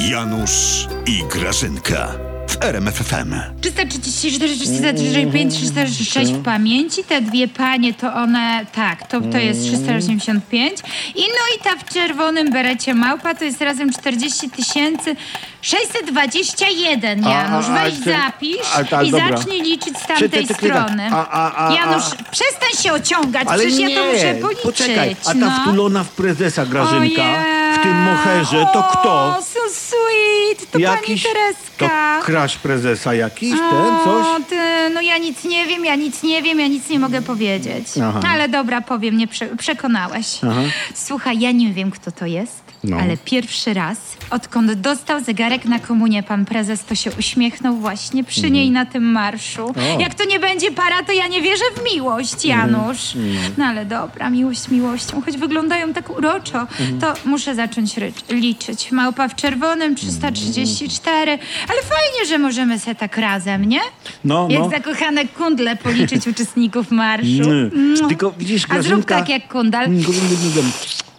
Janusz i Grażynka w RMFFM. 334, 335, 306 w pamięci. Te dwie panie to one, tak, to, to jest 385. I no i ta w czerwonym berecie małpa to jest razem 40 tysięcy 621, Janusz. a, a, Weź ty- zapisz a, ta, i dobra. zacznij liczyć z Czy tamtej ty- ty- ty- strony. a, a, a, Janusz, a- przestań się ociągać, Ale przecież nie, ja to muszę policzyć. poczekaj, a ta no. wtulona w prezesa Grażynka, Ojej. W tym moherze, to kto? O, so sweet, to Jakiś, pani to Tereska. kraść prezesa jakiś, ten, O, coś? ty, no ja nic nie wiem, ja nic nie wiem, ja nic nie mogę powiedzieć. Aha. Ale dobra, powiem, mnie prze przekonałeś. Aha. Słuchaj, ja nie wiem, kto to jest, No. ale pierwszy raz, odkąd dostał zegarek na komunię pan prezes, to się uśmiechnął właśnie przy niej na tym marszu. Mhm. O. Jak to nie będzie para, to ja nie wierzę w miłość, Mhm. Janusz. No ale dobra, miłość miłością, choć wyglądają tak uroczo, Mhm. to muszę zacząć liczyć. Małpa w czerwonym, 334, ale fajnie, że możemy se tak razem, nie? No, Jak no. Zakochane kundle policzyć uczestników marszu. Mm. Mua. Tylko widzisz, A zrób Grażynka... tak jak kundal.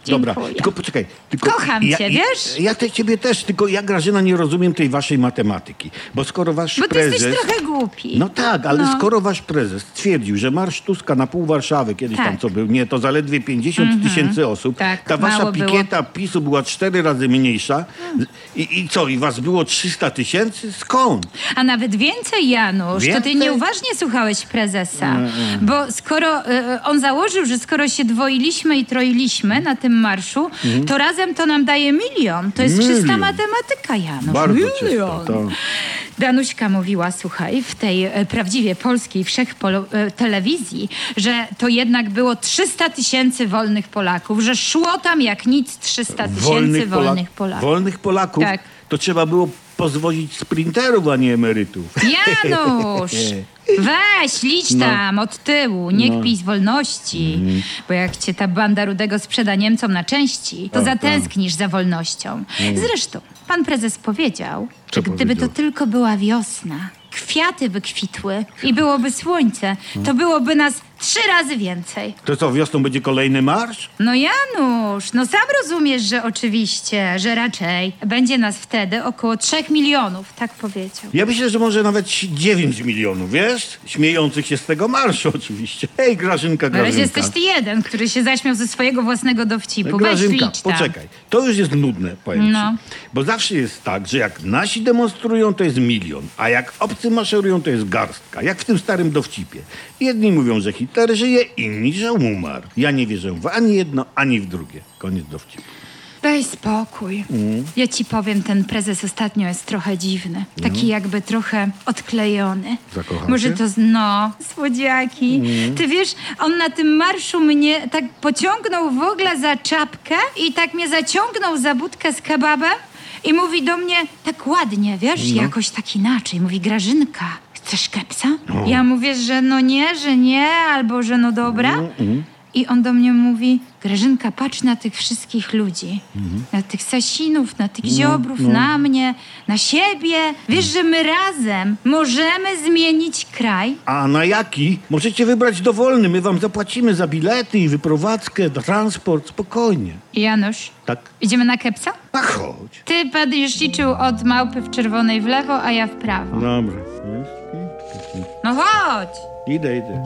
Mm. Dobra, tylko poczekaj. Tylko Kocham ja, cię, wiesz? Ja te, ciebie też, tylko ja, Grażyna, nie rozumiem tej waszej matematyki. Bo skoro wasz Bo ty prezes... jesteś trochę głupi. No tak, ale No. skoro wasz prezes stwierdził, że Marsz Tuska na pół Warszawy, kiedyś tam Tak. co był, nie, to zaledwie 50 tysięcy osób, Tak, ta wasza mało było. pikieta PiSu była cztery razy mniejsza i, i co, i was było 300 tysięcy? Skąd? A nawet więcej, Janusz, to ty Więcej? nieuważnie słuchałeś prezesa. Bo skoro e, on założył, że skoro się dwoiliśmy i troiliśmy na tym marszu, to razem to nam daje milion. To jest czysta Milion. matematyka, Janusz. Bardzo milion. czysto. To... Danuśka mówiła, słuchaj, w tej e, prawdziwie polskiej wszechpolo- e, telewizji, że to jednak było 300 tysięcy wolnych Polaków, że szło tam jak nic 300 tysięcy Pola- wolnych Polaków. Wolnych Polaków? Tak. To trzeba było pozwolić sprinterów, a nie emerytów. Janusz! Weź, licz No. tam od tyłu, nie kpij z wolności. Bo jak cię ta banda rudego sprzeda Niemcom na części, to O, zatęsknisz za wolnością. Zresztą, pan prezes powiedział, Co że gdyby powiedział? to tylko była wiosna, kwiaty by kwitły i byłoby słońce, to byłoby nas trzy razy więcej. To co, wiosną będzie kolejny marsz? No Janusz, no sam rozumiesz, że oczywiście, że raczej będzie nas wtedy około trzech milionów, tak powiedział. Ja myślę, że może nawet 9 milionów, wiesz? Śmiejących się z tego marszu oczywiście. Hej, Grażynka, Grażynka. jesteś ty jeden, który się zaśmiał ze swojego własnego dowcipu. Weź Grażynka, licz tam. poczekaj. To już jest nudne, powiem No. ci. Bo zawsze jest tak, że jak nasi demonstrują, to jest milion, a jak obcy maszerują, to jest garstka. Jak w tym starym dowcipie. Jedni mówią, że Hitler żyje, inni, że umarł. Ja nie wierzę w ani jedno, ani w drugie. Koniec dowcipu. Daj spokój. Mm. Ja ci powiem, ten prezes ostatnio jest trochę dziwny. Taki jakby trochę odklejony. Zakochał Może to, z- no, słodziaki. Mm. Ty wiesz, on na tym marszu mnie tak pociągnął w ogóle za czapkę i tak mnie zaciągnął za budkę z kebabem i mówi do mnie tak ładnie, wiesz, No. jakoś tak inaczej. Mówi, Grażynka, chcesz kepsa? Ja mówię, że no nie, że nie, albo że no dobra. Mm, I on do mnie mówi, Grażynka, patrz na tych wszystkich ludzi. Mhm. Na tych Sasinów, na No, tych Ziobrów, na mnie, na siebie. Wiesz, że my razem możemy zmienić kraj? A na jaki? Możecie wybrać dowolny. My wam zapłacimy za bilety i wyprowadzkę, transport. Spokojnie. Janusz, Tak? idziemy na kepsa? A chodź. Ty będziesz liczył od małpy w czerwonej w lewo, a ja w prawo. Dobra. No chodź! Idę, idę.